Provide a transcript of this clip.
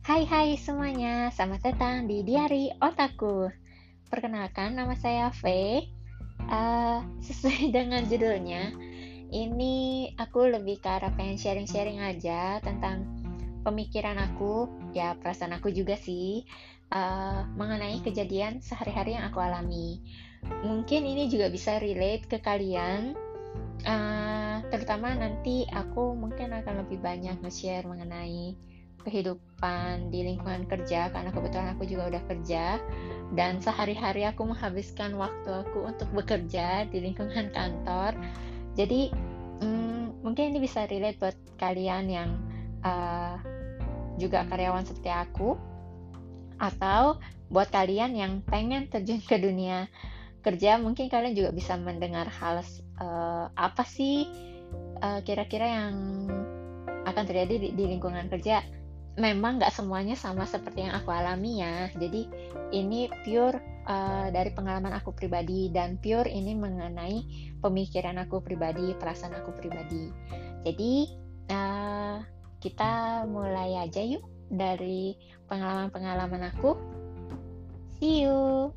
Hai hai semuanya, selamat datang di Diari Otaku. Perkenalkan, nama saya V. Uh, Sesuai dengan judulnya Ini aku lebih ke arah pengen sharing-sharing aja Tentang pemikiran aku Ya perasaan aku juga sih uh, Mengenai kejadian sehari-hari yang aku alami. Mungkin ini juga bisa relate ke kalian uh, Terutama nanti aku mungkin akan lebih banyak nge-share mengenai kehidupan di lingkungan kerja karena kebetulan aku juga udah kerja dan sehari-hari aku menghabiskan waktu aku untuk bekerja di lingkungan kantor. Jadi hmm, mungkin ini bisa relate buat kalian yang uh, juga karyawan seperti aku atau buat kalian yang pengen terjun ke dunia kerja mungkin kalian juga bisa mendengar hal uh, apa sih uh, kira-kira yang akan terjadi di, di lingkungan kerja memang nggak semuanya sama seperti yang aku alami ya. Jadi ini pure uh, dari pengalaman aku pribadi dan pure ini mengenai pemikiran aku pribadi, perasaan aku pribadi. Jadi uh, kita mulai aja yuk dari pengalaman-pengalaman aku. See you.